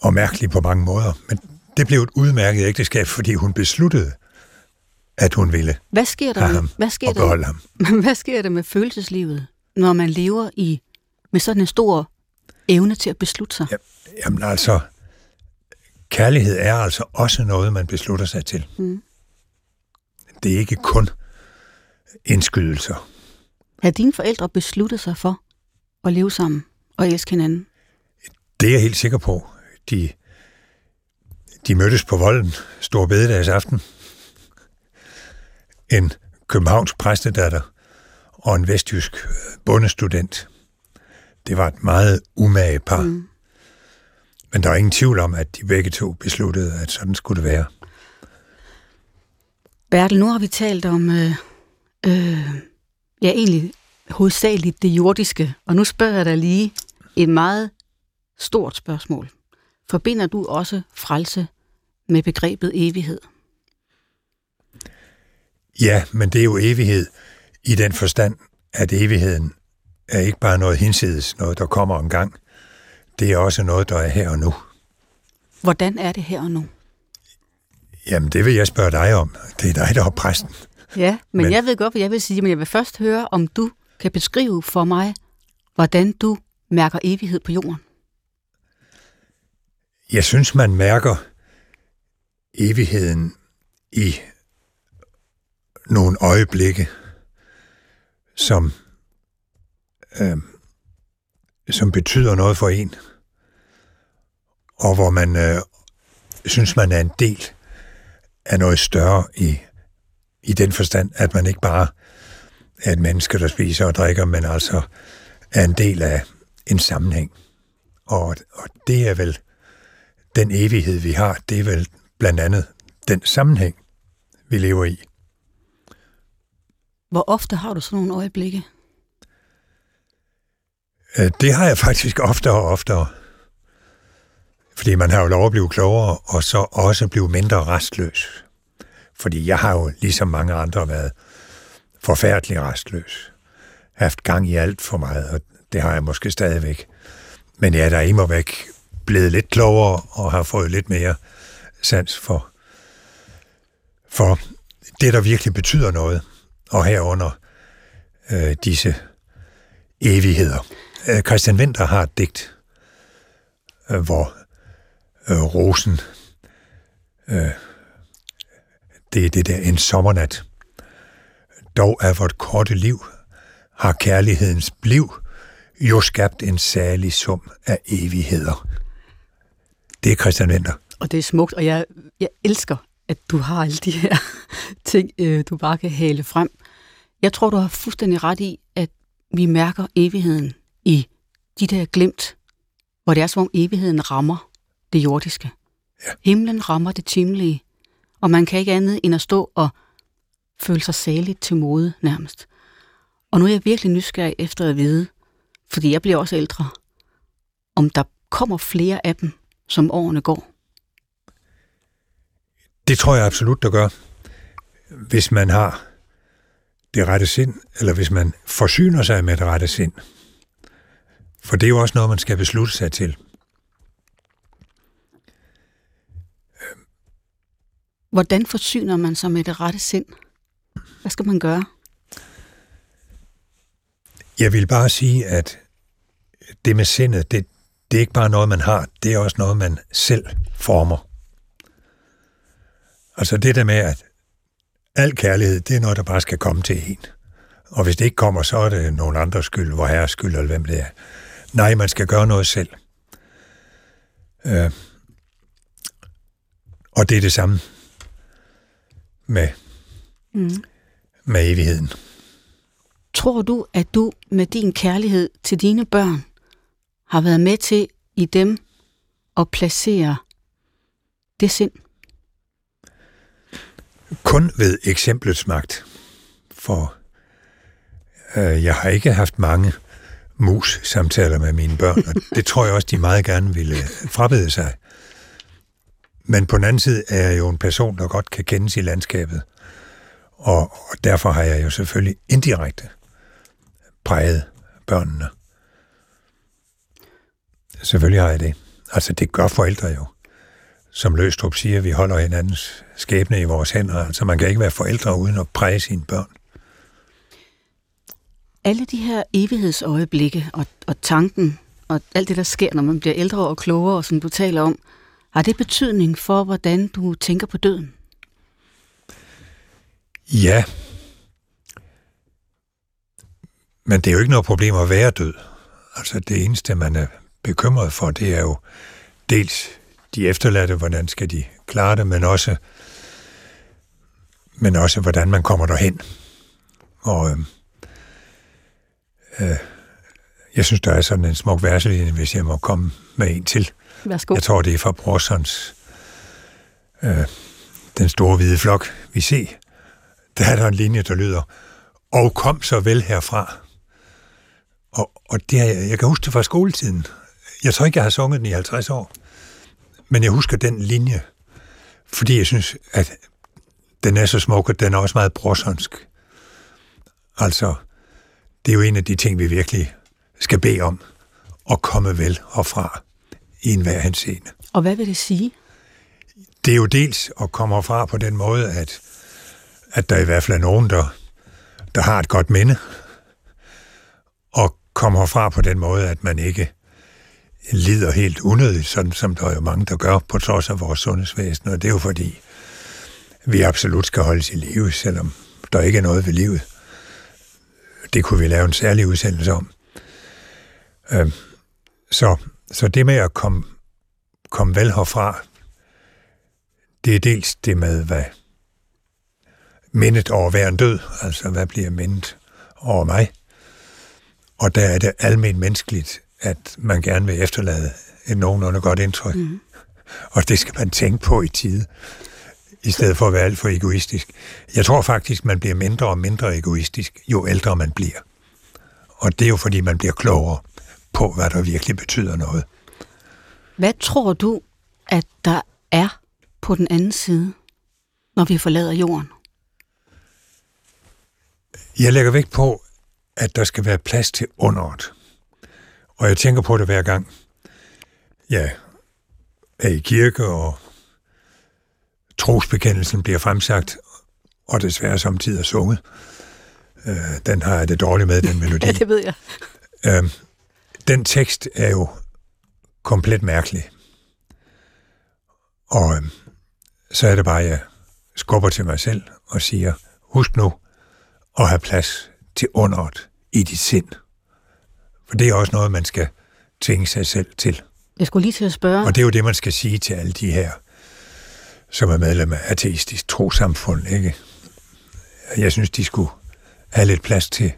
Speaker 2: og mærkelig på mange måder. Men det blev et udmærket ægteskab, fordi hun besluttede, at hun ville
Speaker 1: hvad sker der
Speaker 2: ham
Speaker 1: hvad sker
Speaker 2: og
Speaker 1: der,
Speaker 2: beholde ham.
Speaker 1: hvad sker der med følelseslivet, når man lever i med sådan en stor evne til at beslutte sig?
Speaker 2: Ja, jamen altså, kærlighed er altså også noget, man beslutter sig til.
Speaker 1: Mm.
Speaker 2: Det er ikke kun indskydelser.
Speaker 1: Har dine forældre besluttet sig for at leve sammen og elske hinanden?
Speaker 2: Det er jeg helt sikker på. De, de mødtes på volden stor bededags aften. En københavnsk præstedatter og en vestjysk øh, bondestudent. Det var et meget umage par. Mm. Men der er ingen tvivl om, at de begge to besluttede, at sådan skulle det være.
Speaker 1: Bertel, nu har vi talt om, øh, øh, ja egentlig hovedsageligt det jordiske, og nu spørger jeg dig lige et meget stort spørgsmål. Forbinder du også frelse med begrebet evighed?
Speaker 2: Ja, men det er jo evighed i den forstand, at evigheden er ikke bare noget hinsides, noget der kommer en gang. Det er også noget, der er her og nu.
Speaker 1: Hvordan er det her og nu?
Speaker 2: Jamen, det vil jeg spørge dig om. Det er dig, der er præsten.
Speaker 1: Ja, men,
Speaker 2: Men-
Speaker 1: jeg ved godt, hvad jeg vil sige, men jeg vil først høre, om du kan beskrive for mig, hvordan du mærker evighed på jorden.
Speaker 2: Jeg synes, man mærker evigheden i nogle øjeblikke, som, øh, som betyder noget for en, og hvor man øh, synes, man er en del af noget større i, i den forstand, at man ikke bare er et menneske, der spiser og drikker, men altså er en del af en sammenhæng. Og, og det er vel den evighed, vi har, det er vel blandt andet den sammenhæng, vi lever i.
Speaker 1: Hvor ofte har du sådan nogle øjeblikke?
Speaker 2: Øh, Det har jeg faktisk oftere og oftere. Fordi man har jo lov at blive klogere, og så også blive mindre restløs. Fordi jeg har jo, ligesom mange andre, været forfærdelig restløs. Haft gang i alt for meget, og det har jeg måske stadigvæk. Men jeg er der imod væk blevet lidt klogere, og har fået lidt mere sans for, for det, der virkelig betyder noget, og herunder øh, disse evigheder. Øh, Christian Winter har et digt, øh, hvor øh, rosen, øh, det er det der en sommernat. Dog er vort korte liv, har kærlighedens bliv jo skabt en særlig sum af evigheder. Det er Christian Winter.
Speaker 1: Og det er smukt, og jeg, jeg elsker, at du har alle de her ting, øh, du bare kan hale frem. Jeg tror, du har fuldstændig ret i, at vi mærker evigheden i de der glemt, hvor det er som om evigheden rammer det jordiske.
Speaker 2: Ja.
Speaker 1: Himlen rammer det timlige, og man kan ikke andet end at stå og føle sig særligt til mode nærmest. Og nu er jeg virkelig nysgerrig efter at vide, fordi jeg bliver også ældre, om der kommer flere af dem, som årene går.
Speaker 2: Det tror jeg absolut, der gør. Hvis man har det rette sind, eller hvis man forsyner sig med det rette sind. For det er jo også noget, man skal beslutte sig til.
Speaker 1: Hvordan forsyner man sig med det rette sind? Hvad skal man gøre?
Speaker 2: Jeg vil bare sige, at det med sindet, det, det er ikke bare noget, man har, det er også noget, man selv former. Altså det der med, at al kærlighed, det er noget, der bare skal komme til en. Og hvis det ikke kommer, så er det nogen andres skyld, hvor herres skyld, eller hvem det er. Nej, man skal gøre noget selv. Øh, og det er det samme med,
Speaker 1: Mm.
Speaker 2: med evigheden.
Speaker 1: Tror du, at du med din kærlighed til dine børn har været med til i dem at placere det sind?
Speaker 2: Kun ved eksemplets magt. For øh, jeg har ikke haft mange mus-samtaler med mine børn, og det tror jeg også, de meget gerne ville frabede sig. Men på den anden side er jeg jo en person, der godt kan kendes i landskabet, og, og derfor har jeg jo selvfølgelig indirekte præget børnene. Selvfølgelig har jeg det. Altså, det gør forældre jo. Som Løstrup siger, vi holder hinandens skæbne i vores hænder. Altså, man kan ikke være forældre uden at præge sine børn.
Speaker 1: Alle de her evighedsøjeblikke og, og tanken og alt det, der sker, når man bliver ældre og klogere, og som du taler om, har det betydning for, hvordan du tænker på døden?
Speaker 2: Ja. Men det er jo ikke noget problem at være død. Altså det eneste, man er bekymret for, det er jo dels de efterladte, hvordan skal de klare det, men også, men også hvordan man kommer derhen. Og øh, øh, jeg synes, der er sådan en smuk verselinje, hvis jeg må komme med en til.
Speaker 1: Værsgo.
Speaker 2: Jeg tror, det er fra Brorsons øh, Den store hvide flok, vi ser. Der er der en linje, der lyder, og kom så vel herfra. Og, og det jeg kan huske det fra skoletiden. Jeg tror ikke, jeg har sunget den i 50 år. Men jeg husker den linje, fordi jeg synes, at den er så smuk, og den er også meget brorsonsk. Altså, det er jo en af de ting, vi virkelig skal bede om, at komme vel herfra i enhver henseende.
Speaker 1: Og hvad vil det sige?
Speaker 2: Det er jo dels at komme fra på den måde, at, at der i hvert fald er nogen, der, der har et godt minde, og kommer fra på den måde, at man ikke lider helt unødigt, sådan som der er jo mange, der gør, på trods af vores sundhedsvæsen, og det er jo fordi, vi absolut skal holdes i live, selvom der ikke er noget ved livet. Det kunne vi lave en særlig udsendelse om. Øh, så, så det med at komme, komme vel herfra, det er dels det med, hvad mindet over at være en død, altså hvad bliver mindet over mig, og der er det almindeligt menneskeligt, at man gerne vil efterlade et nogenlunde godt indtryk. Mm. Og det skal man tænke på i tide, i stedet for at være alt for egoistisk. Jeg tror faktisk, man bliver mindre og mindre egoistisk, jo ældre man bliver. Og det er jo fordi, man bliver klogere på, hvad der virkelig betyder noget.
Speaker 1: Hvad tror du, at der er på den anden side, når vi forlader jorden?
Speaker 2: Jeg lægger vægt på, at der skal være plads til underet. Og jeg tænker på det hver gang. Ja, er i kirke, og trosbekendelsen bliver fremsagt, og desværre samtidig sunget. Øh, den har jeg det dårligt med, den melodi.
Speaker 1: ja, det ved jeg.
Speaker 2: Øh, den tekst er jo komplet mærkelig. Og øh, så er det bare, at jeg skubber til mig selv og siger, husk nu at have plads til underet i dit sind. For det er også noget, man skal tvinge sig selv til.
Speaker 1: Jeg skulle lige til at spørge.
Speaker 2: Og det er jo det, man skal sige til alle de her, som er medlem af ateistisk trosamfund, ikke? Jeg synes, de skulle have lidt plads til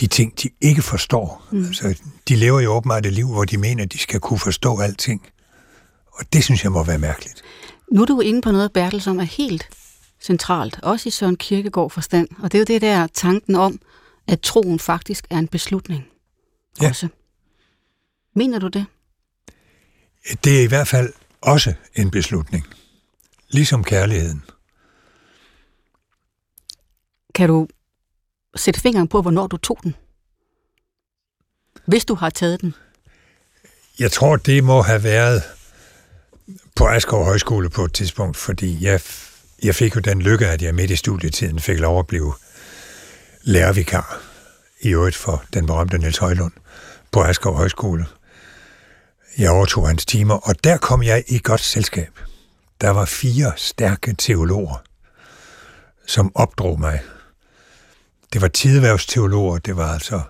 Speaker 2: de ting, de ikke forstår. Mm. Altså, de lever jo åbenbart et liv, hvor de mener, at de skal kunne forstå alting. Og det synes jeg må være mærkeligt.
Speaker 1: Nu er du inde på noget, Bertel, som er helt centralt, også i Søren Kierkegaard forstand. Og det er jo det der tanken om, at troen faktisk er en beslutning.
Speaker 2: Ja.
Speaker 1: Også. Mener du det?
Speaker 2: Det er i hvert fald også en beslutning. Ligesom kærligheden.
Speaker 1: Kan du sætte fingeren på, hvornår du tog den? Hvis du har taget den.
Speaker 2: Jeg tror, det må have været på Askov Højskole på et tidspunkt, fordi jeg, jeg fik jo den lykke, at jeg midt i studietiden fik lov at blive lærervikar i øvrigt for den berømte Niels Højlund på Askov Højskole. Jeg overtog hans timer, og der kom jeg i godt selskab. Der var fire stærke teologer, som opdrog mig. Det var tideværvsteologer, det var altså,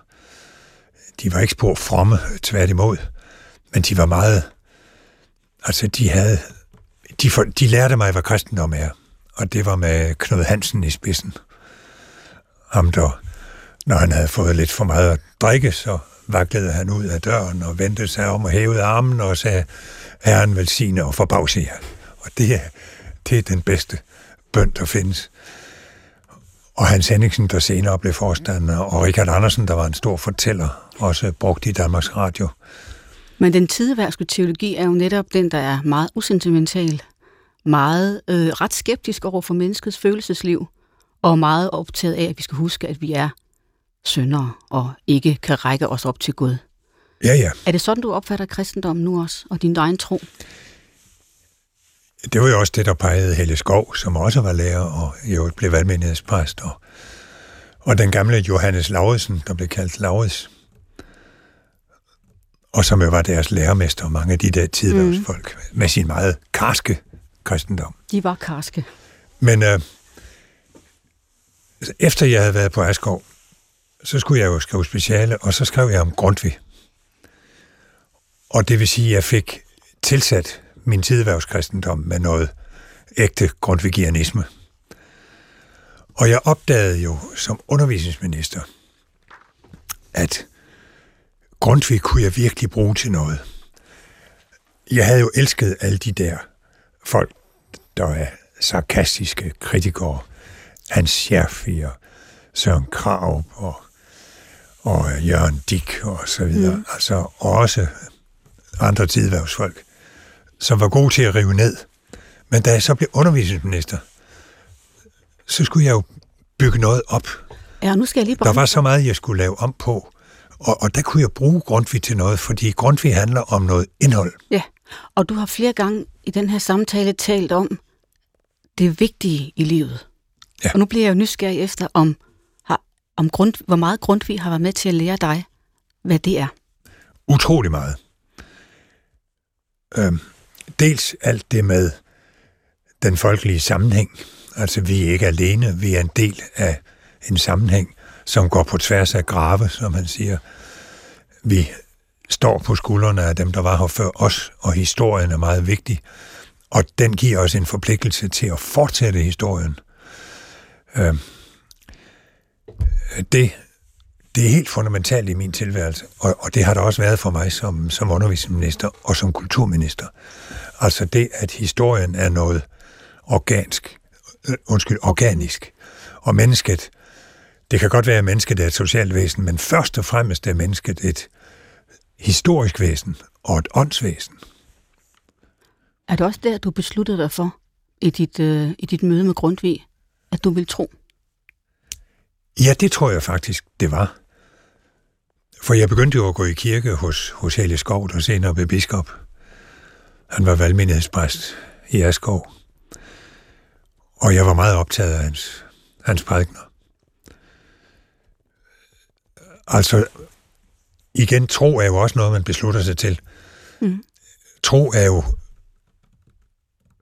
Speaker 2: de var ikke spor fromme, tværtimod, men de var meget, altså de havde, de, for, de lærte mig, hvad kristendom er, og det var med Knud Hansen i spidsen. Ham, der Når han havde fået lidt for meget at drikke, så vaklede han ud af døren og vendte sig om og hævede armen og sagde, Herren velsigne og forbavse jer. Og det er, det er den bedste bøn, der findes. Og Hans Henningsen, der senere blev forstander, og Richard Andersen, der var en stor fortæller, også brugt i Danmarks Radio.
Speaker 1: Men den tideværske teologi er jo netop den, der er meget usentimental, meget øh, ret skeptisk over for menneskets følelsesliv, og meget optaget af, at vi skal huske, at vi er syndere og ikke kan række os op til Gud.
Speaker 2: Ja, ja.
Speaker 1: Er det sådan, du opfatter kristendommen nu også, og din egen tro?
Speaker 2: Det var jo også det, der pegede Helle Skov, som også var lærer og jo blev valgmenighedspræst. Og, og den gamle Johannes Lauritsen, der blev kaldt Laurits, og som jo var deres lærermester, mange af de der tidværsfolk, mm. med sin meget karske kristendom.
Speaker 1: De var karske.
Speaker 2: Men øh, efter jeg havde været på Askov, så skulle jeg jo skrive speciale, og så skrev jeg om Grundtvig. Og det vil sige, at jeg fik tilsat min tidværvskristendom med noget ægte grundvigianisme. Og jeg opdagede jo som undervisningsminister, at Grundtvig kunne jeg virkelig bruge til noget. Jeg havde jo elsket alle de der folk, der er sarkastiske kritikere. Hans Scherfi og Søren Krav og, og Jørgen Dick og så videre. Mm. Altså også andre tidværvsfolk som var god til at rive ned. Men da jeg så blev undervisningsminister, så skulle jeg jo bygge noget op.
Speaker 1: Ja, nu skal jeg lige
Speaker 2: Der var så meget, jeg skulle lave om på. Og, og der kunne jeg bruge Grundtvig til noget, fordi Grundtvig handler om noget indhold.
Speaker 1: Ja, og du har flere gange i den her samtale talt om det vigtige i livet. Ja. Og nu bliver jeg jo nysgerrig efter, om, har, om grund, hvor meget Grundtvig har været med til at lære dig, hvad det er.
Speaker 2: Utrolig meget. Øhm, dels alt det med den folkelige sammenhæng. Altså, vi er ikke alene, vi er en del af en sammenhæng, som går på tværs af grave, som han siger. Vi står på skuldrene af dem, der var her før os, og historien er meget vigtig. Og den giver os en forpligtelse til at fortsætte historien. Øh, det, det er helt fundamentalt i min tilværelse, og, og det har det også været for mig som, som undervisningsminister og som kulturminister. Altså det, at historien er noget organisk, øh, undskyld, organisk. Og mennesket, det kan godt være, at mennesket er et socialt væsen, men først og fremmest er mennesket et historisk væsen og et åndsvæsen.
Speaker 1: Er det også der, du besluttede dig for i dit, øh, i dit møde med Grundtvig, at du vil tro?
Speaker 2: Ja, det tror jeg faktisk, det var. For jeg begyndte jo at gå i kirke hos, hos Helge Skov, der senere blev biskop. Han var valgmenighedspræst i Askov. Og jeg var meget optaget af hans, hans prædikner. Altså, igen, tro er jo også noget, man beslutter sig til. Mm. Tro er jo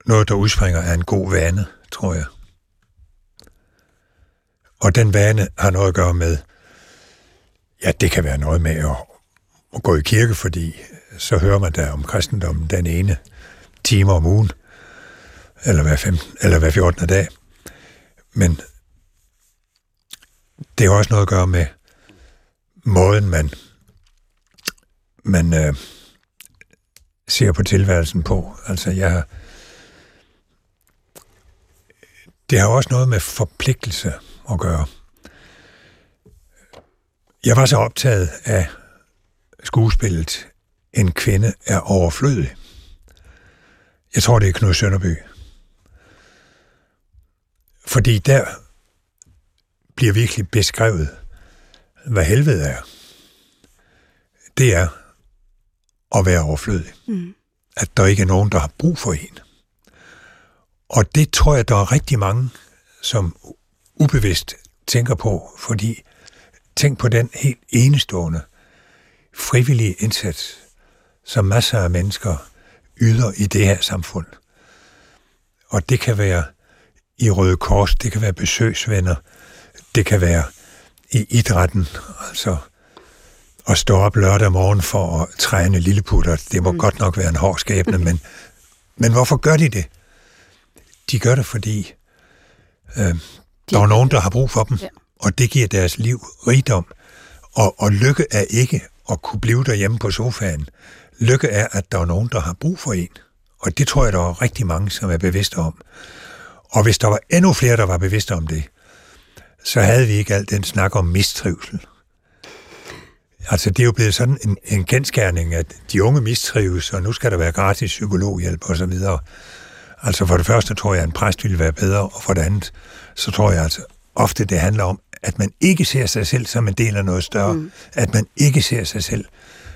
Speaker 2: noget, der udspringer af en god vane, tror jeg. Og den vane har noget at gøre med, ja, det kan være noget med at, at gå i kirke, fordi så hører man der om kristendommen den ene time om ugen, eller hver, 15, eller hver 14. dag. Men det har også noget at gøre med måden, man, man øh, ser på tilværelsen på. Altså, jeg har, det har også noget med forpligtelse at gøre. Jeg var så optaget af skuespillet En kvinde er overflødig. Jeg tror, det er Knud Sønderby. Fordi der bliver virkelig beskrevet, hvad helvede er. Det er at være overflødig. Mm. At der ikke er nogen, der har brug for en. Og det tror jeg, der er rigtig mange, som ubevidst tænker på, fordi tænk på den helt enestående frivillige indsats, som masser af mennesker yder i det her samfund. Og det kan være i Røde Kors, det kan være besøgsvenner, det kan være i idrætten, altså at stå op lørdag morgen for at træne lilleputter. Det må mm. godt nok være en hård skæbne, men, men hvorfor gør de det? De gør det, fordi øh, der er nogen, der har brug for dem, ja. og det giver deres liv rigdom. Og, og lykke er ikke at kunne blive derhjemme på sofaen. Lykke er, at der er nogen, der har brug for en. Og det tror jeg, der er rigtig mange, som er bevidste om. Og hvis der var endnu flere, der var bevidste om det, så havde vi ikke alt den snak om mistrivsel. Altså, det er jo blevet sådan en, en genskærning, at de unge mistrives, og nu skal der være gratis psykologhjælp og så videre. Altså, for det første tror jeg, at en præst ville være bedre, og for det andet, så tror jeg altså ofte, det handler om, at man ikke ser sig selv som en del af noget større. Mm. At man ikke ser sig selv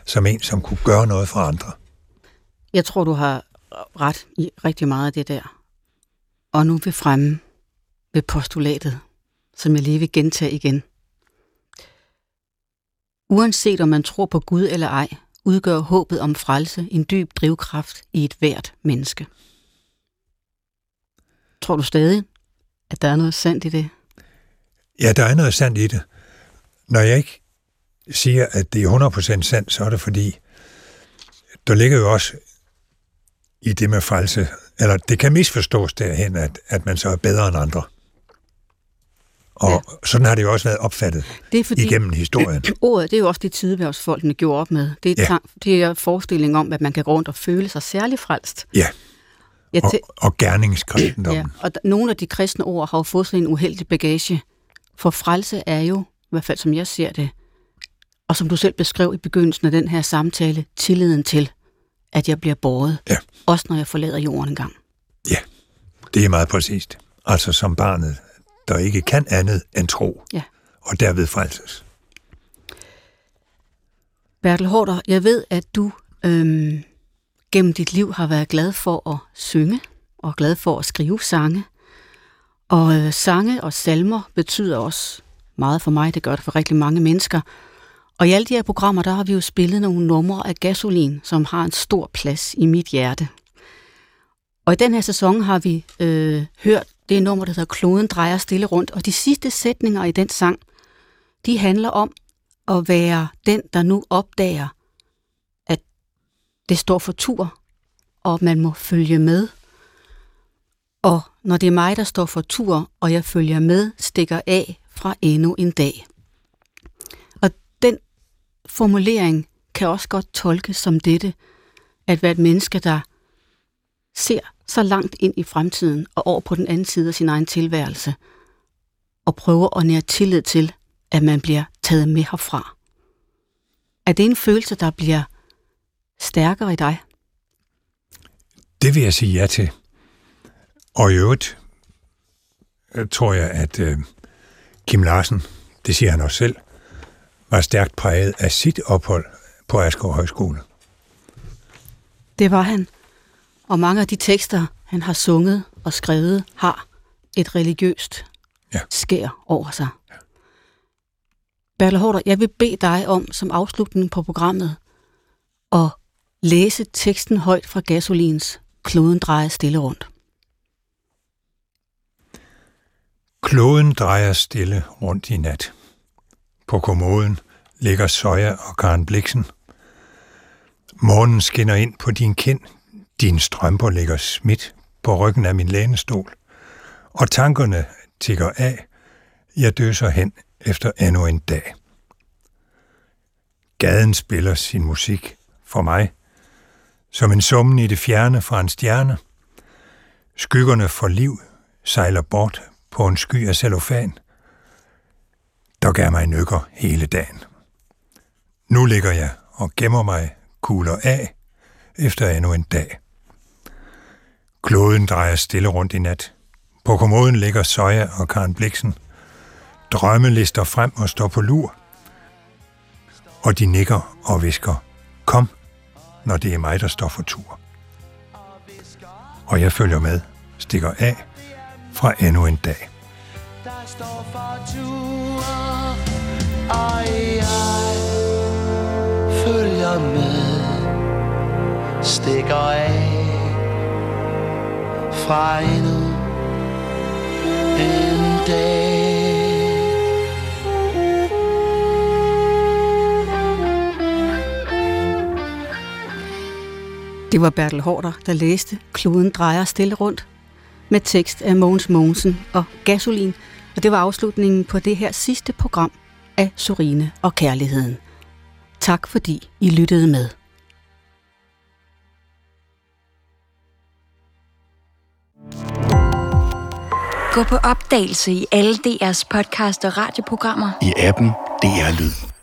Speaker 2: som en, som kunne gøre noget for andre.
Speaker 1: Jeg tror, du har ret i rigtig meget af det der. Og nu er vi fremme ved postulatet, som jeg lige vil gentage igen. Uanset om man tror på Gud eller ej, udgør håbet om frelse en dyb drivkraft i et hvert menneske. Tror du stadig, at der er noget sandt i det?
Speaker 2: Ja, der er noget sandt i det. Når jeg ikke siger, at det er 100% sandt, så er det fordi, der ligger jo også i det med frelse, eller det kan misforstås derhen, at, at man så er bedre end andre. Og ja. sådan har det jo også været opfattet det er fordi, igennem historien.
Speaker 1: Ordet, det er jo også det tideværvsfolkene gjorde op med. Det er, ja. det er forestilling om, at man kan gå rundt og føle sig særlig frelst.
Speaker 2: Ja, og, og gerningskristendommen. Ja,
Speaker 1: og nogle af de kristne ord har jo fået sådan en uheldig bagage. For frelse er jo, i hvert fald som jeg ser det, og som du selv beskrev i begyndelsen af den her samtale, tilliden til, at jeg bliver båret, ja. også når jeg forlader jorden en gang.
Speaker 2: Ja, det er meget præcist. Altså som barnet, der ikke kan andet end tro, ja. og derved frelses.
Speaker 1: Bertel Hårder, jeg ved, at du øhm, gennem dit liv har været glad for at synge, og glad for at skrive sange. Og øh, sange og salmer betyder også meget for mig, det gør det for rigtig mange mennesker. Og i alle de her programmer, der har vi jo spillet nogle numre af gasolin, som har en stor plads i mit hjerte. Og i den her sæson har vi øh, hørt det nummer, der hedder Kloden drejer stille rundt, og de sidste sætninger i den sang, de handler om at være den, der nu opdager, at det står for tur, og man må følge med. Og når det er mig, der står for tur, og jeg følger med, stikker af fra endnu en dag. Og den formulering kan også godt tolkes som dette, at være et menneske, der ser så langt ind i fremtiden og over på den anden side af sin egen tilværelse, og prøver at nære tillid til, at man bliver taget med herfra. Er det en følelse, der bliver stærkere i dig?
Speaker 2: Det vil jeg sige ja til. Og i øvrigt øh, tror jeg, at uh, Kim Larsen, det siger han også selv, var stærkt præget af sit ophold på Asgaard Højskole.
Speaker 1: Det var han. Og mange af de tekster, han har sunget og skrevet, har et religiøst ja. skær over sig. Ja. Bertel Hårder, jeg vil bede dig om, som afslutning på programmet, at læse teksten højt fra Gasolins Kloden drejer stille rundt.
Speaker 2: Kloden drejer stille rundt i nat. På kommoden ligger Søja og Karen Bliksen. Månen skinner ind på din kind, din strømper ligger smidt på ryggen af min lænestol, og tankerne tigger af. Jeg døser hen efter endnu en dag. Gaden spiller sin musik for mig, som en summen i det fjerne fra en stjerne. Skyggerne for liv sejler bort på en sky af cellofan, der gav mig nykker hele dagen. Nu ligger jeg og gemmer mig kugler af efter endnu en dag. Kloden drejer stille rundt i nat. På kommoden ligger Søja og Karen Bliksen. Drømme lister frem og står på lur. Og de nikker og visker, kom, når det er mig, der står for tur. Og jeg følger med, stikker af fra endnu en dag. Der står for tur, og jeg følger med, stikker af fra endnu en dag.
Speaker 1: Det var Bertel Hårder, der læste Kloden drejer stille rundt med tekst af Mogens Mogensen og Gasolin Og det var afslutningen på det her sidste program af Sorine og Kærligheden. Tak fordi I lyttede med.
Speaker 3: Gå på opdagelse i alle DR's podcast og radioprogrammer.
Speaker 4: I appen DR Lyd.